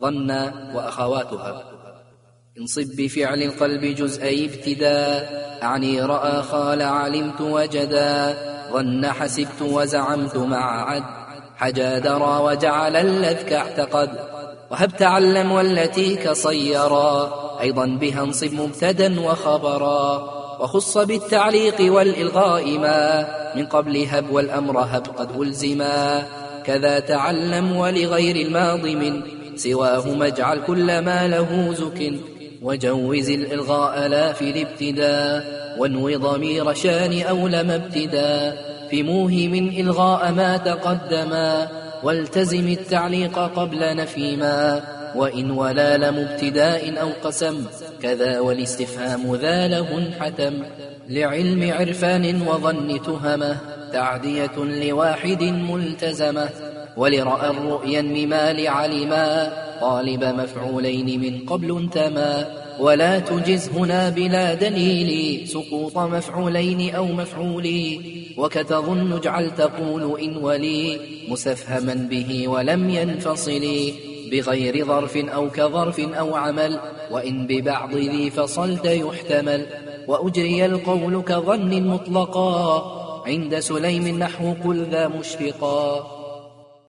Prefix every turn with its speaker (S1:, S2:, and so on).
S1: ظن وأخواتها. انصب بفعل القلب جزئي ابتداء أعني رأى خال علمت وجدا. ظن حسبت وزعمت مع عد حجا درى وجعل اللذك اعتقد. وهب تعلم والتي كصيرا. أيضا بها انصب مبتدا وخبرا. وخص بالتعليق والإلغاء ما. من قبل هب والأمر هب قد ألزما. كذا تعلم ولغير الماضي من سواه مجعل كل ما له زك وجوز الإلغاء لا في الابتداء وانو ضمير شان أو لم ابتداء في موهم إلغاء ما تقدما والتزم التعليق قبل نفي ما وإن ولا لم ابتداء أو قسم كذا والاستفهام ذا له حتم لعلم عرفان وظن تهمة تعدية لواحد ملتزمة ولرأى الرؤيا مما لعلما طالب مفعولين من قبل انتما ولا تجز هنا بلا دليل سقوط مفعولين أو مفعول وكتظن اجعل تقول إن ولي مسفهما به ولم ينفصل بغير ظرف أو كظرف أو عمل وإن ببعض ذي فصلت يحتمل وأجري القول كظن مطلقا عند سليم نحو قل ذا مشفقا.